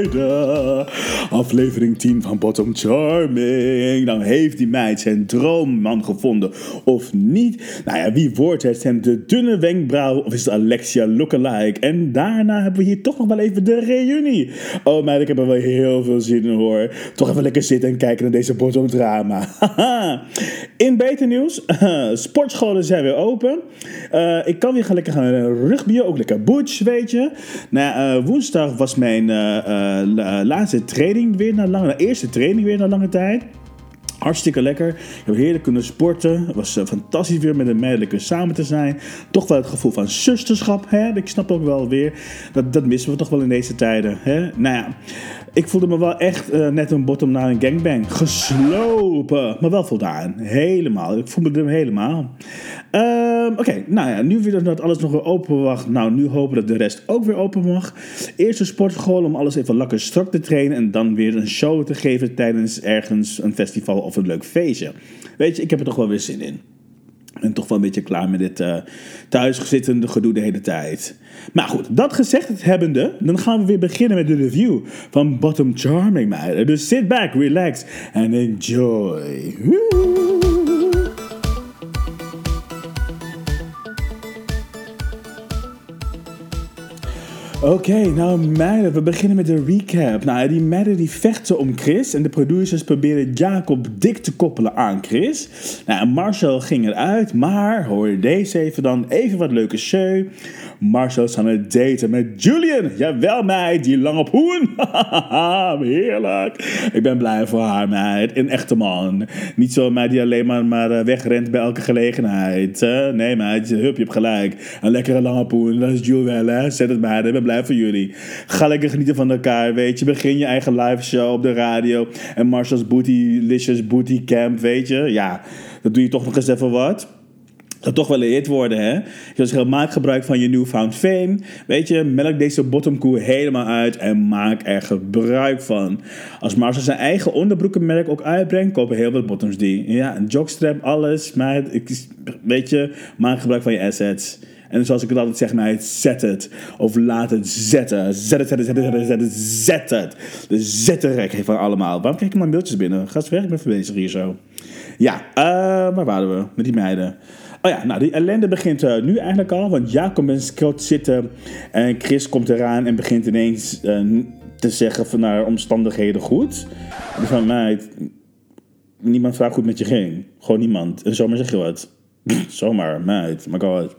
meiden. Aflevering 10 van Bottom Charming. Nou heeft die meid zijn droomman gevonden of niet? Nou ja, wie wordt het? Zijn de dunne wenkbrauw of is het Alexia lookalike? En daarna hebben we hier toch nog wel even de reunie. Oh meid, ik heb er wel heel veel zin in hoor. Toch even lekker zitten en kijken naar deze bottom drama. in beter nieuws, sportscholen zijn weer open. Uh, ik kan weer gaan lekker gaan rugbyen, ook lekker butch, weet je. Nou, uh, woensdag was mijn laatste training weer na lange, eerste training weer na lange tijd. Hartstikke lekker. Ik heerlijk kunnen sporten. Het was fantastisch weer met de meiden samen te zijn. Toch wel het gevoel van zusterschap. Hè? Ik snap ook wel weer. Dat, dat missen we toch wel in deze tijden. Hè? Nou ja, ik voelde me wel echt net een bottom na een gangbang. Geslopen. Maar wel voldaan. Helemaal. Ik voelde me helemaal. Um, Oké, nou ja, nu weer dat alles nog weer open mag. Nou, nu hopen dat de rest ook weer open mag. Eerst een sportschool om alles even lekker strak te trainen. En dan weer een show te geven tijdens ergens een festival of een leuk feestje. Weet je, ik heb er toch wel weer zin in. En toch wel een beetje klaar met dit uh, thuisgezittende gedoe de hele tijd. Maar goed, dat gezegd hebbende, dan gaan we weer beginnen met de review van Bottom Charming meiden. Dus sit back, relax and enjoy. Oké, nou meiden, we beginnen met de recap. Nou, die meiden die vechten om Chris en de producers proberen Jacob dik te koppelen aan Chris. Nou, Marcel ging eruit, maar hoor deze even dan even wat leuke show. Marcel is aan het daten met Julian. Jawel, meid, die lange poen. Heerlijk. Ik ben blij voor haar, meid. Een echte man. Niet zo meid die alleen maar, maar eh, wegrent bij elke gelegenheid. Nee, meid, hup, je hebt gelijk. Een lekkere lange poen, dat is Jules hè. Zet het maar, ik ben blij voor jullie. Ga lekker genieten van elkaar, weet je. Begin je eigen live show op de radio. En Marcel's Booty, Licious Booty Camp, weet je. Ja, dat doe je toch nog eens even wat dat toch wel een worden, hè? Dus maak gebruik van je newfound fame. Weet je, melk deze bottomkoe helemaal uit en maak er gebruik van. Als Marcel zijn eigen onderbroekenmerk ook uitbrengt, kopen heel veel bottoms die. Ja, een jogstrap, alles. Maar weet je, maak gebruik van je assets. En zoals ik het altijd zeg, mij, zet het. Of laat het zetten. Zet het, zet het, zet het, zet het, zet het. De zetterrek heeft van allemaal. Waarom krijg ik maar mailtjes binnen? Ga eens weg, ik ben bezig hier zo. Ja, uh, waar waren we? Met die meiden. Oh ja, nou die ellende begint uh, nu eigenlijk al. Want Jacob en Scott zitten en Chris komt eraan en begint ineens uh, te zeggen van naar omstandigheden goed. En van mij, niemand vraagt goed met je ging. Gewoon niemand. En zomaar zeg je wat. zomaar, meid, my god.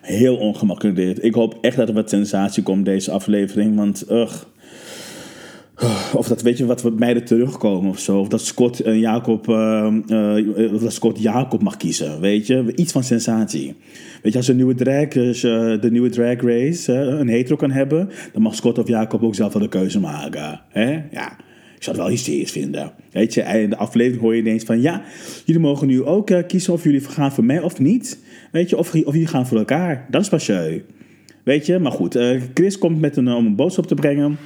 Heel ongemakkelijk dit. Ik hoop echt dat er wat sensatie komt deze aflevering. Want, ugh. Of dat weet je wat, wat meiden terugkomen of zo. Of dat Scott Jacob, uh, of dat Scott Jacob mag kiezen. Weet je, iets van sensatie. Weet je, als een nieuwe drag, dus, uh, de nieuwe drag race een hetero kan hebben, dan mag Scott of Jacob ook zelf wel de keuze maken. Hè? Ja. Ik zou het wel hysterisch vinden. Weet je, in de aflevering hoor je ineens van ja, jullie mogen nu ook kiezen of jullie gaan voor mij of niet. Weet je, of, of jullie gaan voor elkaar. Dat is pas. Weet je, maar goed. Chris komt met een, om een boodschap te brengen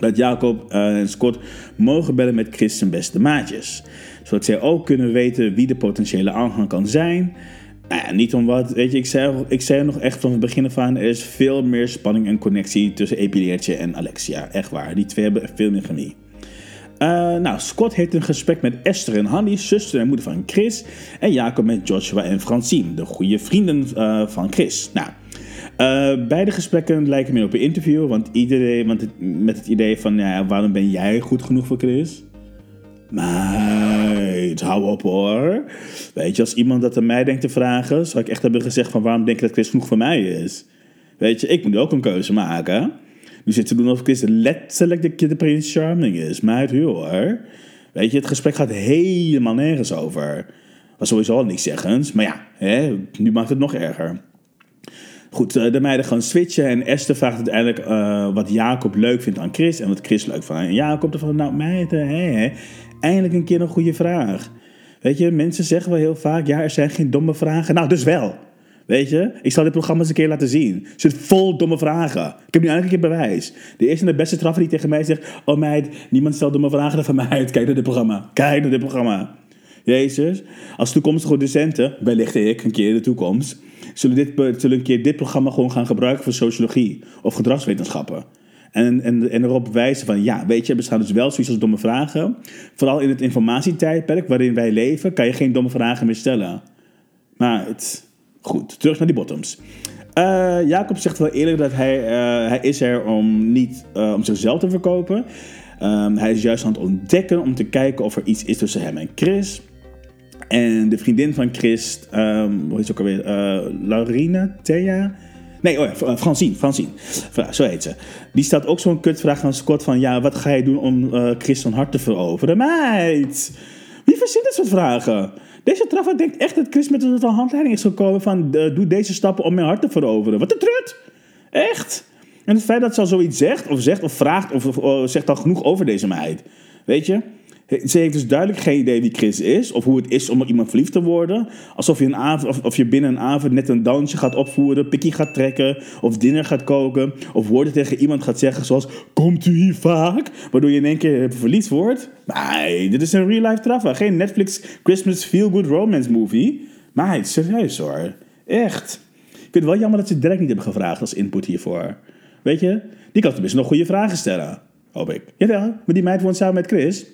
dat Jacob eh, en Scott mogen bellen met Chris zijn beste maatjes. Zodat zij ook kunnen weten wie de potentiële aanhang kan zijn. Nou niet om wat, weet je, ik zei, ik zei nog echt van het begin af aan, er is veel meer spanning en connectie tussen Epileertje en Alexia. Echt waar, die twee hebben veel meer chemie. Uh, nou, Scott heeft een gesprek met Esther en Hanny, zuster en moeder van Chris. En Jacob met Joshua en Francine, de goede vrienden uh, van Chris. Nou, uh, beide gesprekken lijken meer op een interview, want iedereen, want met het idee van ja, waarom ben jij goed genoeg voor Chris? Meid, hou op hoor. Weet je, als iemand dat aan mij denkt te vragen, zou ik echt hebben gezegd van waarom denk je dat Chris genoeg voor mij is? Weet je, ik moet ook een keuze maken. Nu zit te doen of Chris letterlijk de, Prince Charming is. Meid, hoor. Weet je, het gesprek gaat helemaal nergens over. Was sowieso al niks zeggens, maar ja, hè, nu maakt het nog erger. Goed, eh, de meiden gaan switchen en Esther vraagt uiteindelijk uh, wat Jacob leuk vindt aan Chris en wat Chris leuk vindt aan Jacob. van, nou meiden, hè, eindelijk een keer een goede vraag. Weet je, mensen zeggen wel heel vaak, ja, er zijn geen domme vragen. Nou, dus wel. Weet je, ik zal dit programma eens een keer laten zien. Het zit vol domme vragen. Ik heb nu eigenlijk een keer bewijs. De eerste en de beste traffer die tegen mij zegt: Oh meid, niemand stelt domme vragen van mij uit. Kijk naar dit programma. Kijk naar dit programma. Jezus, als toekomstige docenten, wellicht ik een keer in de toekomst, zullen, dit, zullen een keer dit programma gewoon gaan gebruiken voor sociologie of gedragswetenschappen. En, en, en erop wijzen van, ja, weet je, er bestaan dus wel zoiets als domme vragen. Vooral in het informatietijdperk waarin wij leven, kan je geen domme vragen meer stellen. Maar het, goed, terug naar die bottoms. Uh, Jacob zegt wel eerlijk dat hij, uh, hij is er om niet uh, om zichzelf te verkopen. Um, hij is juist aan het ontdekken om te kijken of er iets is tussen hem en Chris. En de vriendin van Chris, um, hoe heet ze ook alweer? Laurina, Thea? Nee, oh ja. Zo heet ze. Die stelt ook zo'n kutvraag aan Scott van... Ja, wat ga je doen om Chris van hart te veroveren? Meid! Wie verzint dit soort vragen? Deze traffer denkt echt dat Chris met een handleiding is gekomen van... doe deze stappen om mijn hart te veroveren. Wat een trut! Echt! En het feit dat ze al zoiets zegt, of zegt, of vraagt, of, of zegt al genoeg over deze meid. Weet je? Ze heeft dus duidelijk geen idee wie Chris is. Of hoe het is om op iemand verliefd te worden. Alsof je, een avond, of, of je binnen een avond net een dansje gaat opvoeren. Pikkie gaat trekken. Of dinner gaat koken. Of woorden tegen iemand gaat zeggen zoals... Komt u hier vaak? Waardoor je in één keer verliefd wordt. Nee, dit is een real life traffa. Geen Netflix Christmas feel good romance movie. Maar serieus hoor. Echt. Ik vind het wel jammer dat ze direct niet hebben gevraagd als input hiervoor. Weet je? Die kan tenminste nog goede vragen stellen. Hoop ik. Jawel, maar die meid woont samen met Chris.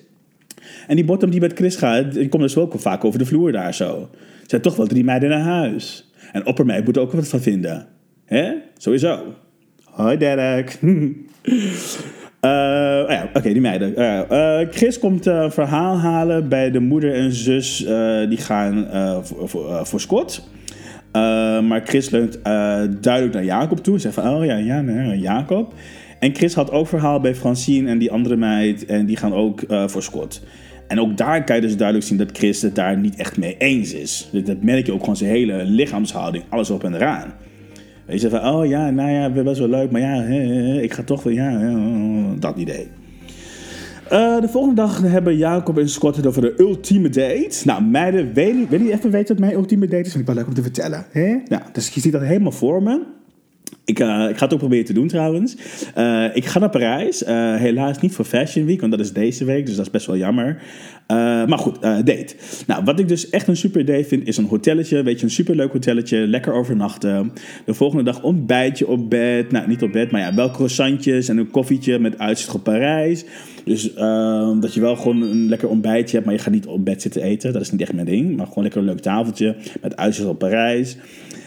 En die bottom die met Chris gaat, die komt dus wel vaak over de vloer daar zo. Er zijn toch wel drie meiden naar huis. En oppermeid moet er ook wat van vinden. Hè? Sowieso. Hoi Derek. Uh, ja, oké, die meiden. Uh, Chris komt een verhaal halen bij de moeder en zus. die gaan voor, voor, voor Scott. maar Chris leunt duidelijk naar Jacob toe. Zegt van, oh ja, ja, Jacob. En Chris had ook verhaal bij Francine en die andere meid. En die gaan ook uh, voor Scott. En ook daar kan je dus duidelijk zien dat Chris het daar niet echt mee eens is. Dat merk je ook gewoon zijn hele lichaamshouding, alles op en eraan. Weet je, van, oh ja, nou ja, best wel leuk, maar ja, ik ga toch wel, ja, dat idee. Uh, de volgende dag hebben Jacob en Scott het over de ultieme date. Nou, meiden, wil je even weten wat mijn ultieme date is? Vind ik wel leuk om te vertellen. Hè? Nou, dus je ziet dat helemaal voor me. Ik, uh, ik, ga het ook proberen te doen trouwens. Uh, ik ga naar Parijs. Uh, helaas niet voor Fashion Week, want dat is deze week, dus dat is best wel jammer. maar goed, date. Nou, wat ik dus echt een super date vind, is een hotelletje. Weet je, een superleuk hotelletje. Lekker overnachten. De volgende dag ontbijtje op bed. Nou, niet op bed, maar ja, wel croissantjes en een koffietje met uitzicht op Parijs. Dus ehm, dat je wel gewoon een lekker ontbijtje hebt, maar je gaat niet op bed zitten eten. Dat is niet echt mijn ding. Maar gewoon lekker een leuk tafeltje met uitzicht op Parijs.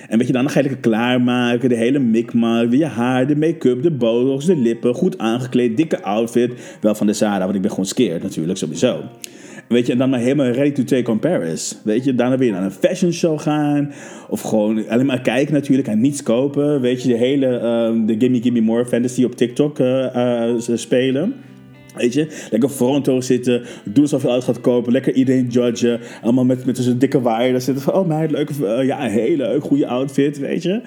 En weet je, dan ga je lekker klaarmaken. De hele mikmak. Je haar, de make-up, de botox, de lippen. Goed aangekleed, dikke outfit. Wel van de Zara, want ik ben gewoon scared natuurlijk, sowieso. Weet je, en dan maar helemaal ready to take on Paris. Weet je, daarna weer naar een fashion show gaan. Of gewoon alleen maar kijken natuurlijk en niets kopen. Weet je, de hele uh, de Gimme Gimme More fantasy op TikTok uh, uh, spelen. Weet je, lekker fronto zitten, doen alsof je uit gaat kopen, lekker iedereen judgen. Allemaal met, met zo'n dikke waaier daar zitten van, oh meid, leuke, uh, ja, een hele leuk, goede outfit, weet je.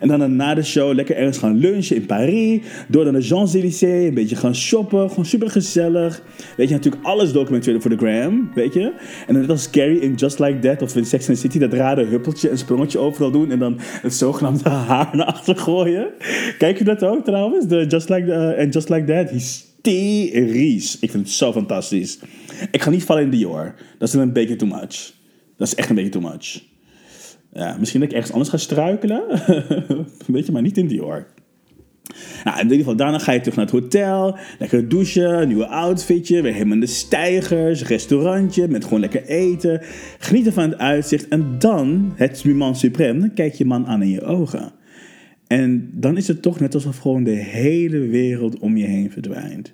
En dan na de show lekker ergens gaan lunchen in Paris, door naar de Champs-Élysées, een beetje gaan shoppen, gewoon super gezellig. Weet je, natuurlijk alles documenteren voor de gram, weet je. En net als Carrie in Just Like That of in Sex and the City, dat rare huppeltje en sprongetje overal doen en dan het zogenaamde haar naar achter gooien. Kijk je dat ook trouwens, de Just Like, and Just Like That, hysterisch. Ik vind het zo fantastisch. Ik ga niet vallen in Dior. Dat is een beetje too much. Dat is echt een beetje too much. Ja, misschien dat ik ergens anders ga struikelen. Weet je, maar niet in Dior. Nou, in ieder geval, daarna ga je terug naar het hotel. Lekker douchen, nieuwe outfitje. Weer helemaal in de stijgers. Restaurantje met gewoon lekker eten. Genieten van het uitzicht. En dan, het moment supreme, dan kijk je man aan in je ogen. En dan is het toch net alsof gewoon de hele wereld om je heen verdwijnt.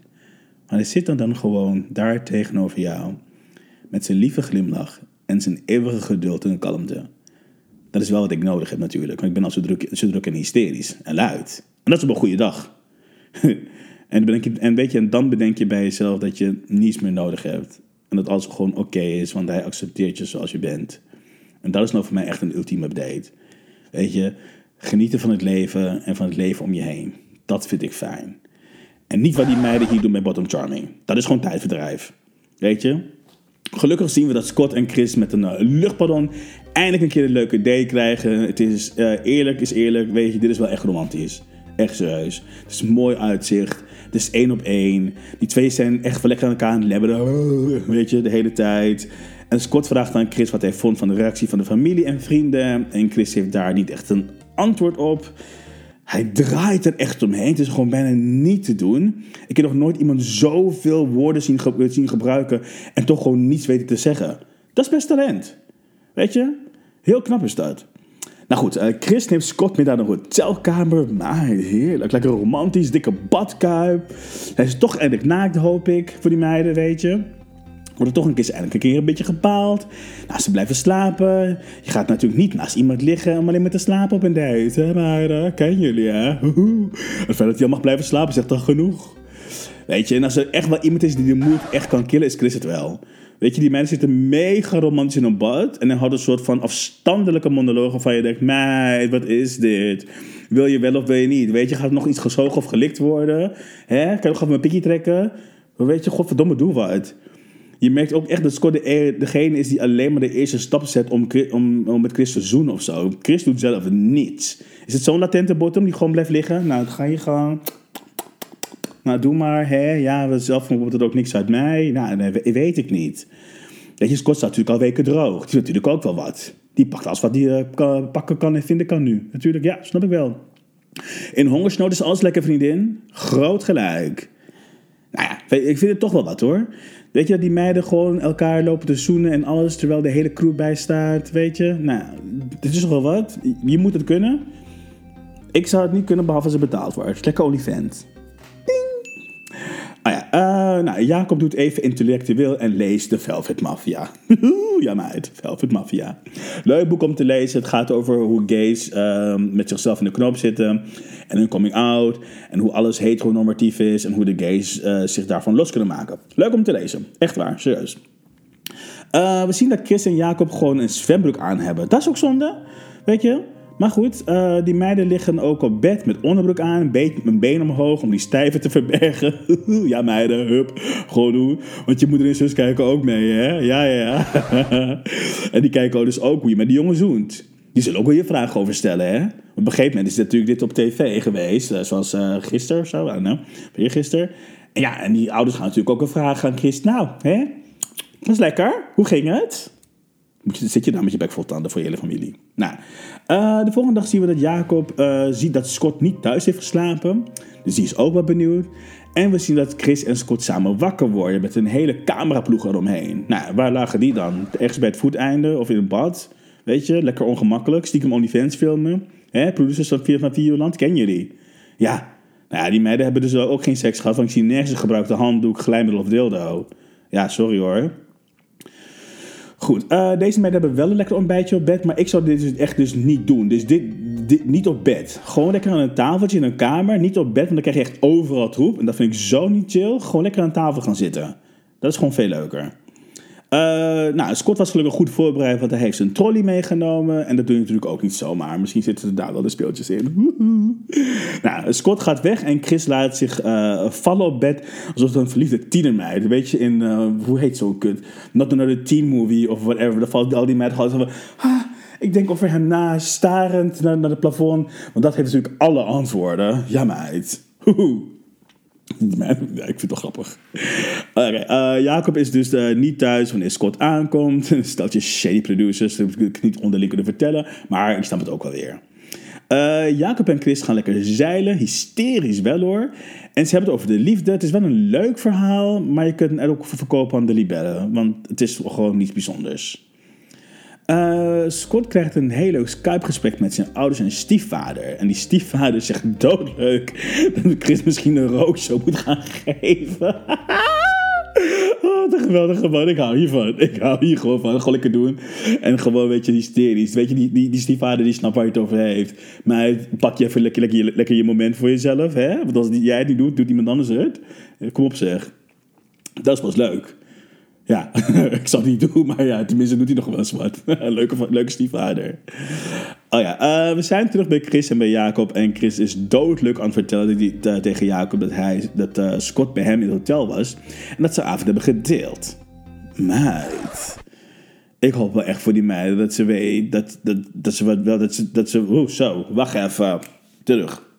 Maar hij zit dan, dan gewoon daar tegenover jou. Met zijn lieve glimlach en zijn eeuwige geduld en kalmte. Dat is wel wat ik nodig heb natuurlijk. Want ik ben al zo druk, zo druk en hysterisch en luid. En dat is op een goede dag. en, bedenk je, en, weet je, en dan bedenk je bij jezelf dat je niets meer nodig hebt. En dat alles gewoon oké is, want hij accepteert je zoals je bent. En dat is nou voor mij echt een ultieme date. Weet je, Genieten van het leven en van het leven om je heen. Dat vind ik fijn. En niet wat die meiden hier doen met Bottom Charming. Dat is gewoon tijdverdrijf. Weet je? Gelukkig zien we dat Scott en Chris met een uh, luchtballon eindelijk een keer een leuke day krijgen. Het is uh, eerlijk, is eerlijk. Weet je, dit is wel echt romantisch. Echt serieus. Het is mooi uitzicht. Het is één op één. Die twee zijn echt wel lekker aan elkaar aan het. Weet je, de hele tijd. En Scott vraagt aan Chris wat hij vond van de reactie van de familie en vrienden. En Chris heeft daar niet echt een antwoord op. Hij draait er echt omheen. Het is gewoon bijna niet te doen. Ik heb nog nooit iemand zoveel woorden zien, gebruiken en toch gewoon niets weten te zeggen. Dat is best talent. Weet je? Heel knap is dat. Nou goed, uh, Chris neemt Scott mee naar een hotelkamer. Maar heerlijk, lekker romantisch, dikke badkuip. Hij is toch eindelijk naakt, hoop ik, voor die meiden, weet je. Wordt toch een keer, een keer een beetje gepaald. Nou, ze blijven slapen. Je gaat natuurlijk niet naast iemand liggen om alleen maar te slapen op een date. Maar ken jullie, hè? Het feit dat hij al mag blijven slapen zegt toch genoeg? Weet je, en als er echt wel iemand is die de moed echt kan killen, is Chris het wel. Weet je, die mensen zitten mega romantisch in een bad. En dan hadden een soort van afstandelijke monologen van je denkt, meid, wat is dit? Wil je wel of wil je niet? Weet je, gaat nog iets gezogen of gelikt worden? Hè? Kan je nog even mijn pikje trekken? Weet je, godverdomme, doe wat. Je merkt ook echt dat Scott de, e- degene is die alleen maar de eerste stap zet om, om, om met Chris te zoenen of zo. Chris doet zelf niets. Is het zo'n latente bottom die gewoon blijft liggen? Nou, ga je gewoon... Nou, doe maar, hè. Ja, zelf wordt het ook niks uit mij. Nou, nee, weet ik niet. Weet je, Scott staat natuurlijk al weken droog. Die is natuurlijk ook wel wat. Die pakt alles wat hij uh, pakken kan en vinden kan nu. Natuurlijk, ja, snap ik wel. In hongersnood is alles lekker, vriendin. Groot gelijk. Nou ja, ik vind het toch wel wat hoor. Weet je, die meiden gewoon elkaar lopen te zoenen en alles terwijl de hele crew bij staat. Weet je, nou, dit is wel wat. Je moet het kunnen. Ik zou het niet kunnen behalve als het betaald wordt. Lekker OnlyFans. Ah ja, uh, nou, Jacob doet even intellectueel en leest de Velvet Mafia. ja, meid, Velvet Mafia. Leuk boek om te lezen. Het gaat over hoe gays uh, met zichzelf in de knop zitten. En hun coming out. En hoe alles heteronormatief is. En hoe de gays uh, zich daarvan los kunnen maken. Leuk om te lezen. Echt waar, serieus. Uh, we zien dat Chris en Jacob gewoon een zwembroek aan hebben. Dat is ook zonde. Weet je? Maar goed, uh, die meiden liggen ook op bed met onderbroek aan, een, beetje, een been omhoog om die stijven te verbergen. ja, meiden, hup, gewoon doen. Want je moeder en zus kijken ook mee, hè? Ja, ja, ja. en die kijken dus ook hoe je met die jongen zoent. Die zullen ook wel je vragen over stellen, hè? Op een gegeven moment is natuurlijk dit op tv geweest, uh, zoals uh, gisteren of zo, don't know, gisteren. En ja, en die ouders gaan natuurlijk ook een vraag aan Chris. Nou, hè? Was lekker? Hoe ging het? Moet je, zit je dan met je bek vol tanden voor je hele familie? Nou, uh, de volgende dag zien we dat Jacob uh, ziet dat Scott niet thuis heeft geslapen. Dus die is ook wel benieuwd. En we zien dat Chris en Scott samen wakker worden met een hele cameraploeg eromheen. Nou, waar lagen die dan? Ergens bij het voeteinde of in een bad? Weet je, lekker ongemakkelijk. Stiekem OnlyFans filmen. Hè, producers van Videoland, ken jullie? Ja, nou ja, die meiden hebben dus ook geen seks gehad. Want ik zie nergens gebruikte handdoek, glijmiddel of dildo. Ja, sorry hoor. Goed, uh, deze meiden hebben wel een lekker ontbijtje op bed, maar ik zou dit dus echt dus niet doen. Dus dit, dit, niet op bed. Gewoon lekker aan een tafeltje in een kamer, niet op bed, want dan krijg je echt overal troep. En dat vind ik zo niet chill. Gewoon lekker aan tafel gaan zitten. Dat is gewoon veel leuker. Uh, nou, Scott was gelukkig goed voorbereid, want hij heeft zijn trolley meegenomen. En dat doe je natuurlijk ook niet zomaar. Misschien zitten er daar wel de speeltjes in. nou, Scott gaat weg en Chris laat zich uh, vallen op bed alsof het een verliefde tienermeid. Weet je, in, uh, hoe heet zo'n kut? Not Another Teen Movie of whatever. Dan valt al die gewoon van... Ah, ik denk over hem na, starend naar, naar het plafond. Want dat heeft natuurlijk alle antwoorden. Ja, meid. Ja, ik vind het wel grappig. Uh, Jacob is dus uh, niet thuis wanneer Scott aankomt. Stelt je shady producers, dat ik niet onderling kunnen vertellen. Maar ik snap het ook wel weer. Uh, Jacob en Chris gaan lekker zeilen. Hysterisch wel hoor. En ze hebben het over de liefde. Het is wel een leuk verhaal. Maar je kunt het ook verkopen aan de libellen. Want het is gewoon niets bijzonders. Uh, Scott krijgt een heel leuk Skype-gesprek met zijn ouders en stiefvader. En die stiefvader zegt doodleuk dat Chris misschien een rookshow moet gaan geven. oh, wat een geweldige man. Ik hou hiervan. Ik hou hier gewoon van. Gewoon lekker doen. En gewoon, weet je, hysterisch. Weet je, die, die, die stiefvader die snapt waar je het over heeft. Maar pak je even lekker, lekker, je moment voor jezelf. Hè? Want als jij niet doet, doet iemand anders het. Kom op zeg. Dat pas leuk. Ja, ik zal het niet doen, maar ja, tenminste doet hij nog wel eens wat. leuke, leuke stiefvader. Oh ja, uh, we zijn terug bij Chris en bij Jacob. En Chris is doodleuk aan het vertellen die, uh, tegen Jacob dat, hij, dat uh, Scott bij hem in het hotel was. En dat ze avond hebben gedeeld. Meid. Ik hoop wel echt voor die meiden dat ze weet dat, dat, dat ze wat wel. Dat ze, dat ze. Oh, zo, wacht even. Terug.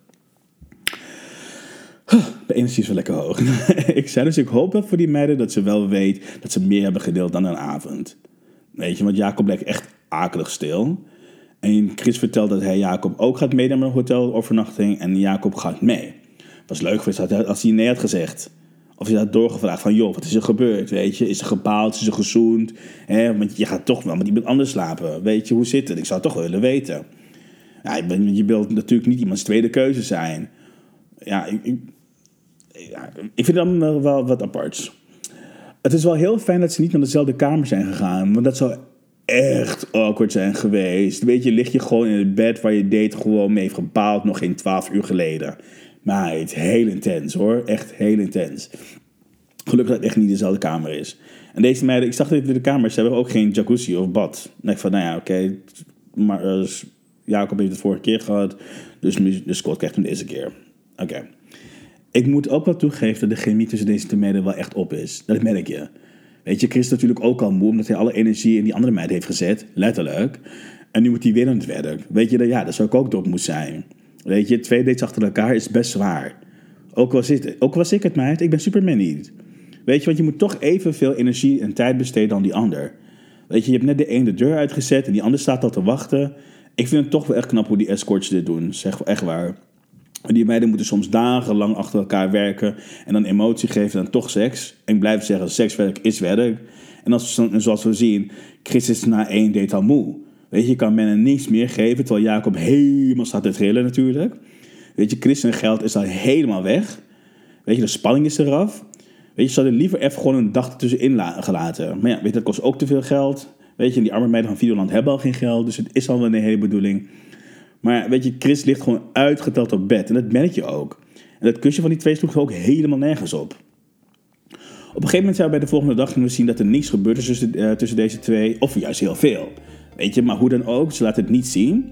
De energie is wel lekker hoog. ik zei dus, ik hoop wel voor die meiden dat ze wel weet dat ze meer hebben gedeeld dan een avond. Weet je, want Jacob bleek echt akelig stil. En Chris vertelt dat hij Jacob ook gaat meenemen naar een hotelovernachting. En Jacob gaat mee. Was leuk geweest als hij nee had gezegd. Of je had doorgevraagd van, joh, wat is er gebeurd, weet je? Is er gepaald, is er gezoend? Hè? Want je gaat toch wel met iemand anders slapen, weet je? Hoe zit het? Ik zou toch willen weten. Ja, je wilt natuurlijk niet iemands tweede keuze zijn. Ja, ik, ik vind dan wel wat aparts. Het is wel heel fijn dat ze niet naar dezelfde kamer zijn gegaan. Want dat zou echt awkward zijn geweest. Weet je, lig je gewoon in het bed waar je date gewoon mee heeft gepaald nog geen twaalf uur geleden. Maar het heel intens hoor. Echt heel intens. Gelukkig dat het echt niet dezelfde kamer is. En deze meiden, ik zag in de kamer, ze hebben ook geen jacuzzi of bad. En ik van, nou ja, oké. maar uh, Jacob heeft het vorige keer gehad. Dus, dus Scott krijgt hem deze keer. Oké. Ik moet ook wel toegeven dat de chemie tussen deze twee meiden wel echt op is. Dat merk je. Weet je, Chris is natuurlijk ook al moe omdat hij alle energie in die andere meid heeft gezet. Letterlijk. En nu moet hij weer aan het werk. Weet je, dat, ja, dat zou ik ook door moeten zijn. Weet je, twee dates achter elkaar is best zwaar. Ook was, ook was ik het meid, ik ben Superman niet. Weet je, want je moet toch evenveel energie en tijd besteden dan die ander. Weet je, je hebt net de ene de deur uitgezet en die ander staat al te wachten. Ik vind het toch wel echt knap hoe die escorts dit doen. Zeg echt waar. Die meiden moeten soms dagenlang achter elkaar werken en dan emotie geven en toch seks. En ik blijf zeggen, sekswerk is werk. En, als, zoals we zien, Chris is na één date al moe. Weet je, je kan men niets meer geven, terwijl Jacob helemaal staat te trillen natuurlijk. Weet je, Chris en geld is al helemaal weg. Weet je, de spanning is eraf. Weet je, ze hadden liever even gewoon een dag ertussenin gelaten. Maar ja, weet je, dat kost ook te veel geld. Weet je, die arme meiden van Videoland hebben al geen geld, dus het is al wel een hele bedoeling. Maar weet je, Chris ligt gewoon uitgeteld op bed en dat merk je ook. En dat kusje van die twee sloeg ook helemaal nergens op. Op een gegeven moment zijn we bij de volgende dag we zien dat er niets gebeurt tussen, uh, tussen deze twee, of juist heel veel. Weet je, maar hoe dan ook, ze laten het niet zien.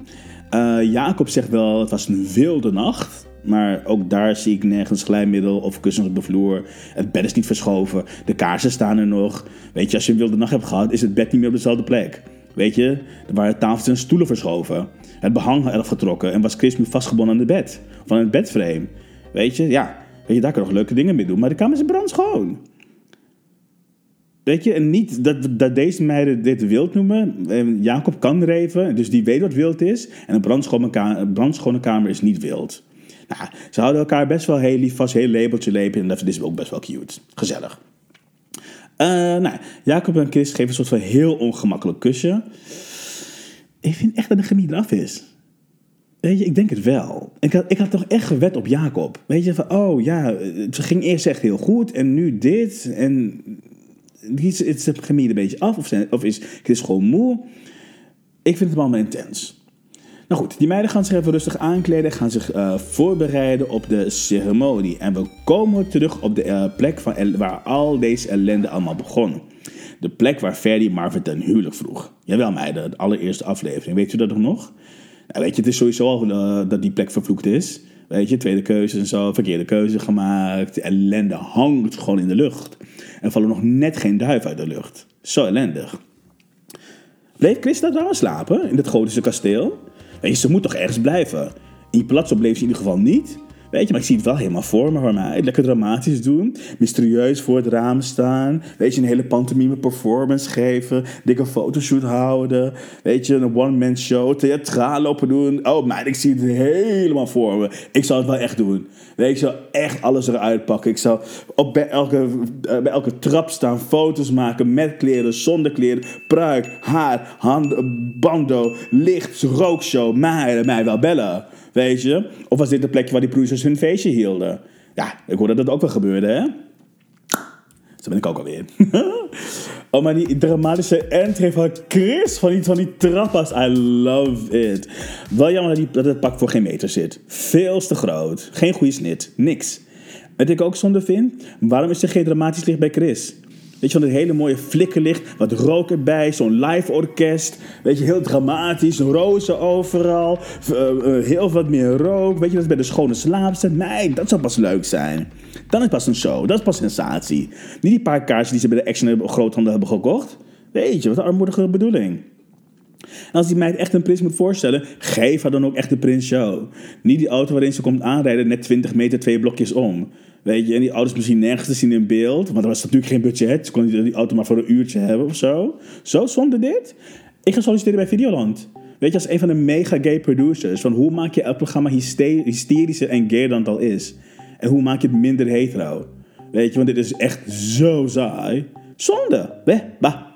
Uh, Jacob zegt wel, het was een wilde nacht. Maar ook daar zie ik nergens glijmiddel of kussens op de vloer. Het bed is niet verschoven. De kaarsen staan er nog. Weet je, als je een wilde nacht hebt gehad, is het bed niet meer op dezelfde plek. Weet je, er waren tafels en stoelen verschoven. Het behang eraf getrokken en was Chris vastgebonden aan het bed. Aan het bedframe. Weet je, ja. Weet je, daar kan je nog leuke dingen mee doen. Maar de kamer is brandschoon. Weet je, en niet dat, dat deze meiden dit wild noemen. Jacob kan reven, dus die weet wat wild is. En een brandschone kamer, is niet wild. Nou, ze houden elkaar best wel heel lief vast, heel labeltje leven. En dat is ook best wel cute. Gezellig. Uh, nou, Jacob en Chris geven een soort van heel ongemakkelijk kusje. Ik vind echt dat de chemie eraf is. Weet je, ik denk het wel. Ik had, ik had toch echt gewet op Jacob. Weet je, van oh ja, het ging eerst echt heel goed en nu dit. En is het chemie een beetje af of, zijn, of is Chris gewoon moe? Ik vind het allemaal intens. Nou goed, die meiden gaan zich even rustig aankleden, gaan zich uh, voorbereiden op de ceremonie. En we komen terug op de uh, plek van waar al deze ellende allemaal begon. De plek waar Ferdy Marvin ten huwelijk vroeg. Jawel meiden, de allereerste aflevering. Weet u dat nog? Nou, weet je, het is sowieso al uh, dat die plek vervloekt is. Weet je, tweede keuze en zo, verkeerde keuze gemaakt. Ellende hangt gewoon in de lucht. En vallen nog net geen duif uit de lucht. Zo ellendig. Bleef Chris daar wel slapen in het gotische kasteel? Je, ze moet toch ergens blijven. In Palazzo bleef ze in ieder geval niet. Weet je, maar ik zie het wel helemaal voor me voor mij. Lekker dramatisch doen. Mysterieus voor het raam staan. Weet je, een hele pantomime performance geven. Dikke fotoshoot houden. Weet je, een one-man show. Theatraal lopen doen. Oh man, ik zie het helemaal voor me. Ik zou het wel echt doen. Weet je, ik zou echt alles eruit pakken. Ik zou op bij elke, eh, bij elke trap staan. Foto's maken met kleren, zonder kleren. Pruik, haar, handen, bando, licht, rookshow. Mij, mij wel bellen. Of was dit de plekje waar die producers hun feestje hielden? Ja, ik hoorde dat dat ook wel gebeurde, hè? Zo ben ik ook alweer. oh, maar die dramatische entree van Chris van die, van die trappas. I love it. Wel jammer dat, dat het pak voor geen meter zit. Veel te groot. Geen goede snit. Niks. Wat ik ook zonde vind, waarom is er geen dramatisch licht bij Chris? Weet je, van het hele mooie flikkerlicht, wat rook erbij, zo'n live orkest. Weet je, heel dramatisch, rozen overal, uh, heel wat meer rook. Weet je, dat bij de schone slaapster. Nee, dat zou pas leuk zijn. Dan is pas een show, dat is pas sensatie. Niet die paar kaartjes die ze bij de Action groothandel hebben gekocht. Weet je, wat een armoedige bedoeling. En als die meid echt een prins moet voorstellen, geef haar dan ook echt de prins show. Niet die auto waarin ze komt aanrijden net 20 meter twee blokjes om. Weet je, en die auto's misschien nergens te zien in beeld. Want er was natuurlijk geen budget. Ze konden die auto maar voor een uurtje hebben of zo. Zo zonder dit. Ik ga solliciteren bij Videoland. Weet je, als een van de mega gay producers. Van hoe maak je elk programma hyste- hysterischer en gayer dan het al is? En hoe maak je het minder hetero? Weet je, want dit is echt zo saai. Zonde. Weh, bah.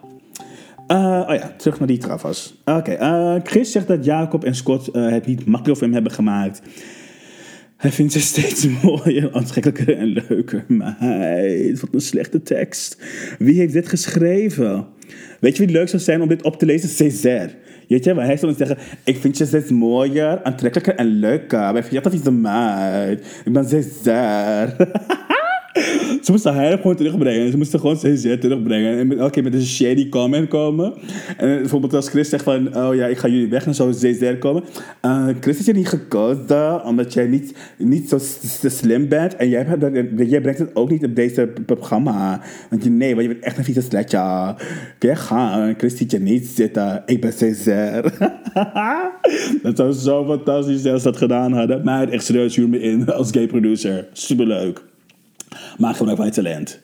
Eh, oh ja, terug naar die travas. Oké, eh, Chris zegt dat Jacob en Scott eh, het niet makkelijk voor hem hebben gemaakt. Hij vindt ze steeds mooier, aantrekkelijker en leuker. Meid, wat een slechte tekst. Wie heeft dit geschreven? Weet je wie het leuk zou zijn om dit op te lezen? Césaire. Weet je, waar hij zou zeggen: Ik vind je steeds mooier, aantrekkelijker en leuker. Maar ik vind je altijd een meid. Ik ben Césaire. Ze moesten haar gewoon terugbrengen. Ze moesten gewoon CZ terugbrengen. En elke keer met een shady comment komen. En bijvoorbeeld als Chris zegt van... Oh ja, ik ga jullie weg. En zou CZ komen. Uh, Chris is je niet gekozen. Omdat jij niet, niet zo slim bent. En jij, jij brengt het ook niet op deze programma. Want je, nee, want je bent echt een vieze sletje. Kun gaan? Chris ziet je niet zitten. Ik ben Césaire. dat zou zo fantastisch zijn als dat gedaan hadden. Maar echt serieus, huur me in als gay producer. Superleuk. Maak gebruik van je talent.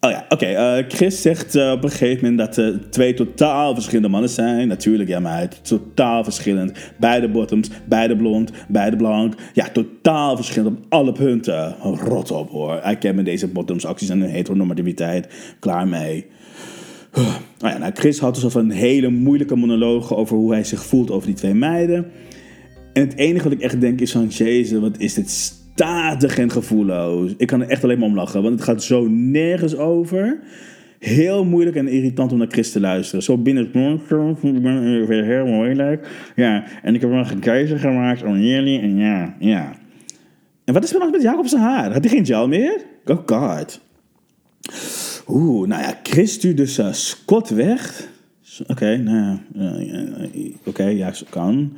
Oh ja, oké. Okay, Chris zegt uh, op een gegeven moment dat er uh, twee totaal verschillende mannen zijn. Natuurlijk, ja, maar totaal verschillend. Beide bottoms, beide blond, beide blank. Ja, totaal verschillend op alle punten. Rot op hoor. Ik ken met deze bottoms acties en een heteronormativiteit. Klaar mee. Oh ja, nou, Chris had dus een hele moeilijke monoloog over hoe hij zich voelt over die twee meiden. En het enige wat ik echt denk is van, jezus, wat is dit statig en gevoelloos. Ik kan er echt alleen maar om lachen, want het gaat zo nergens over. Heel moeilijk en irritant om naar Chris te luisteren. Zo binnen ik ben weer heel moeilijk. Ja, en ik heb nog een keuze gemaakt om jullie en ja, ja. En wat is er nog met Jacob zijn haar? Had hij geen gel meer? Oh god. Oeh, nou ja, Chris stuurt dus uh, Scott weg. Oké, nou ja, uh, oké, okay, ja, kan.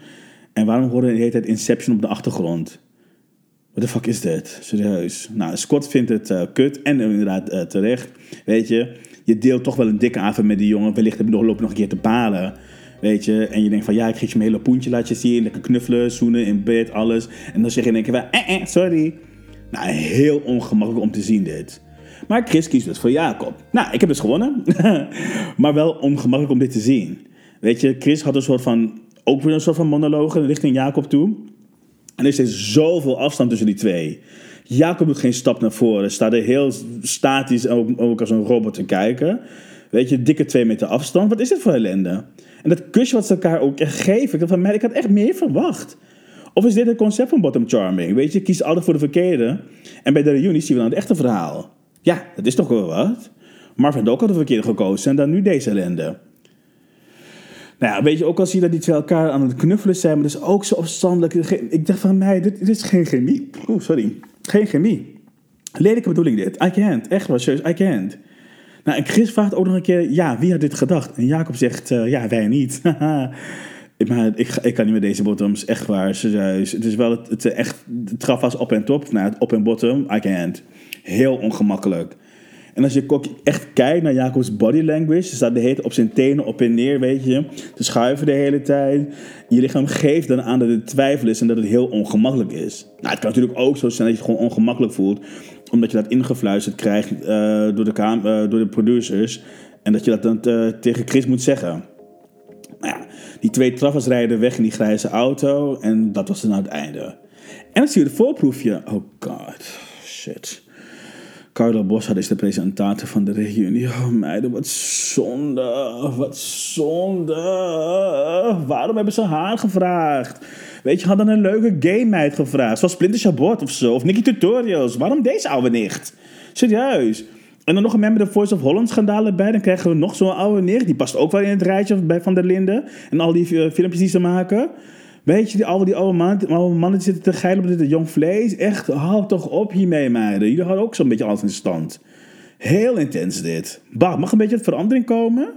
En waarom horen de hele tijd Inception op de achtergrond? What the fuck is dit? Serieus. Nou, Scott vindt het uh, kut en inderdaad uh, terecht. Weet je, je deelt toch wel een dikke avond met die jongen. Wellicht heb je nog, lopen nog een keer te balen. Weet je, en je denkt van ja, ik geef je mijn hele poentje, laat je zien. Lekker knuffelen, zoenen in bed, alles. En dan zeg je in één keer eh, eh, sorry. Nou, heel ongemakkelijk om te zien dit. Maar Chris kiest dus voor Jacob. Nou, ik heb dus gewonnen. maar wel ongemakkelijk om dit te zien. Weet je, Chris had een soort van, ook weer een soort van monologen richting Jacob toe. En er is zoveel afstand tussen die twee. Jacob doet geen stap naar voren. Staat er heel statisch ook, ook als een robot te kijken. Weet je, dikke twee meter afstand. Wat is dit voor ellende? En dat kusje wat ze elkaar ook geven. Ik, van mij, ik had echt meer verwacht. Of is dit het concept van bottom charming? Weet je, kies altijd voor de verkeerde. En bij de reunie zien we dan het echte verhaal. Ja, dat is toch wel wat. Marvin ook had de verkeerde gekozen en dan nu deze ellende. Nou ja, weet je, ook al zie je dat die twee elkaar aan het knuffelen zijn, maar dat is ook zo opstandelijk. Ik dacht van mij, dit, is geen chemie. Oeh, sorry. Geen chemie. Lelijke bedoeling dit. I can't. Echt wel, serieus, I can't. Nou, en Chris vraagt ook nog een keer, ja, wie had dit gedacht? En Jacob zegt, uh, ja, wij niet. maar ik, ik kan niet met deze bottoms, echt waar, serieus. Het is wel het, het echt, het traf op en top, nou, op en bottom, I can't. Heel ongemakkelijk. En als je echt kijkt naar Jacobs body language, ze staat de op zijn tenen op en neer, weet je, te schuiven de hele tijd. Je lichaam geeft dan aan dat het twijfel is en dat het heel ongemakkelijk is. Nou, het kan natuurlijk ook zo zijn dat je het gewoon ongemakkelijk voelt, omdat je dat ingefluisterd krijgt uh, door, de uh, door de producers. En dat je dat dan uh, tegen Chris moet zeggen. Nou ja, die twee traffers rijden weg in die grijze auto en dat was dan het einde. En dan zie je het voorproefje. Oh god, shit. Carlo Bossard is de presentator van de reunie. Oh meiden, wat zonde. Wat zonde. Waarom hebben ze haar gevraagd? Weet je, hadden een leuke gay gevraagd. Zoals Splinter Chabot of zo. Of Nicky Tutorials. Waarom deze oude nicht? Serieus. En dan nog een met de Voice of Holland schandalen bij. Dan krijgen we nog zo'n oude nicht. Die past ook wel in het rijtje Van der Linden. En al die uh, filmpjes die ze maken. Weet je, die, al die oude mannen, oude zitten te geilen op dit jong vlees. Echt, hou toch op hiermee, meiden. Jullie houden ook zo'n beetje alles in stand. Heel intens dit. Bah, mag een beetje verandering komen?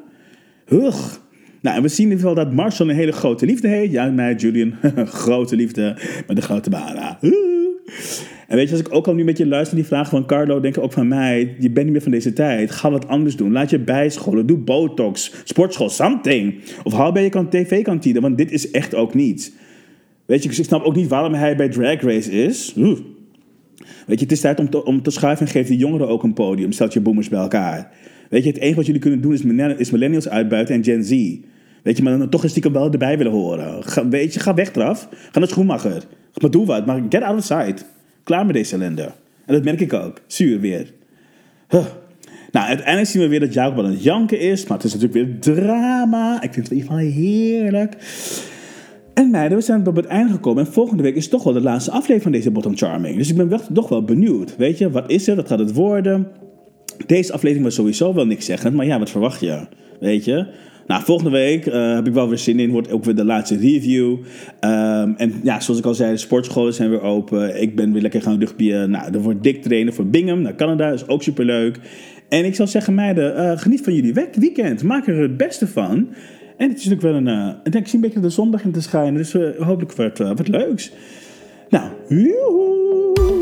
Hug. Nou, en we zien in ieder geval dat Marshall een hele grote liefde heeft. Ja, mij, Julian. grote liefde met de grote bana. En weet je, als ik ook al nu met je luister die vraag van Carlo, denk ik ook van mij, je bent niet meer van deze tijd. Ga wat anders doen. Laat je bijscholen. Doe botox, sportschool, something. Of haal bij je kan tv-kantine, want dit is echt ook niet. Weet je, ik snap ook niet waarom hij bij Drag Race is. Weet je, het is tijd om te, om schuiven en geef die jongeren ook een podium. Stel je boomers bij elkaar. Weet je, het enige wat jullie kunnen doen is, millennials uitbuiten en Gen Z. Weet je, maar dan toch een stiekem wel erbij willen horen. Ga, weet je, ga weg eraf. Ga naar Schoenmacher. Maar doe wat, maar get out of sight. Klaar met deze ellende. En dat merk ik ook. Zuur weer. Huh. Nou, uiteindelijk zien we weer dat Jacob aan het janken is. Maar het is natuurlijk weer drama. Ik vind het in heerlijk. En meiden, we zijn op het einde gekomen. En volgende week is toch wel de laatste aflevering van deze Bottom Charming. Dus ik ben wel, toch wel benieuwd. Weet je, wat is er? Wat gaat het worden? Deze aflevering was sowieso wel niks zeggend. Maar ja, wat verwacht je? Weet je? Nou, volgende week uh, heb ik wel weer zin in. Wordt ook weer de laatste review. Um, en ja, zoals ik al zei, de sportscholen zijn weer open. Ik ben weer lekker gaan rugbyen. Nou, er wordt dik trainen voor Bingham naar Canada. is ook super leuk. En ik zou zeggen, meiden, uh, geniet van jullie weekend. Maak er het beste van. En het is natuurlijk wel een. Uh, ik zie een beetje de zondag in te schijnen. Dus hopelijk wordt wat leuks. Nou, joehoe.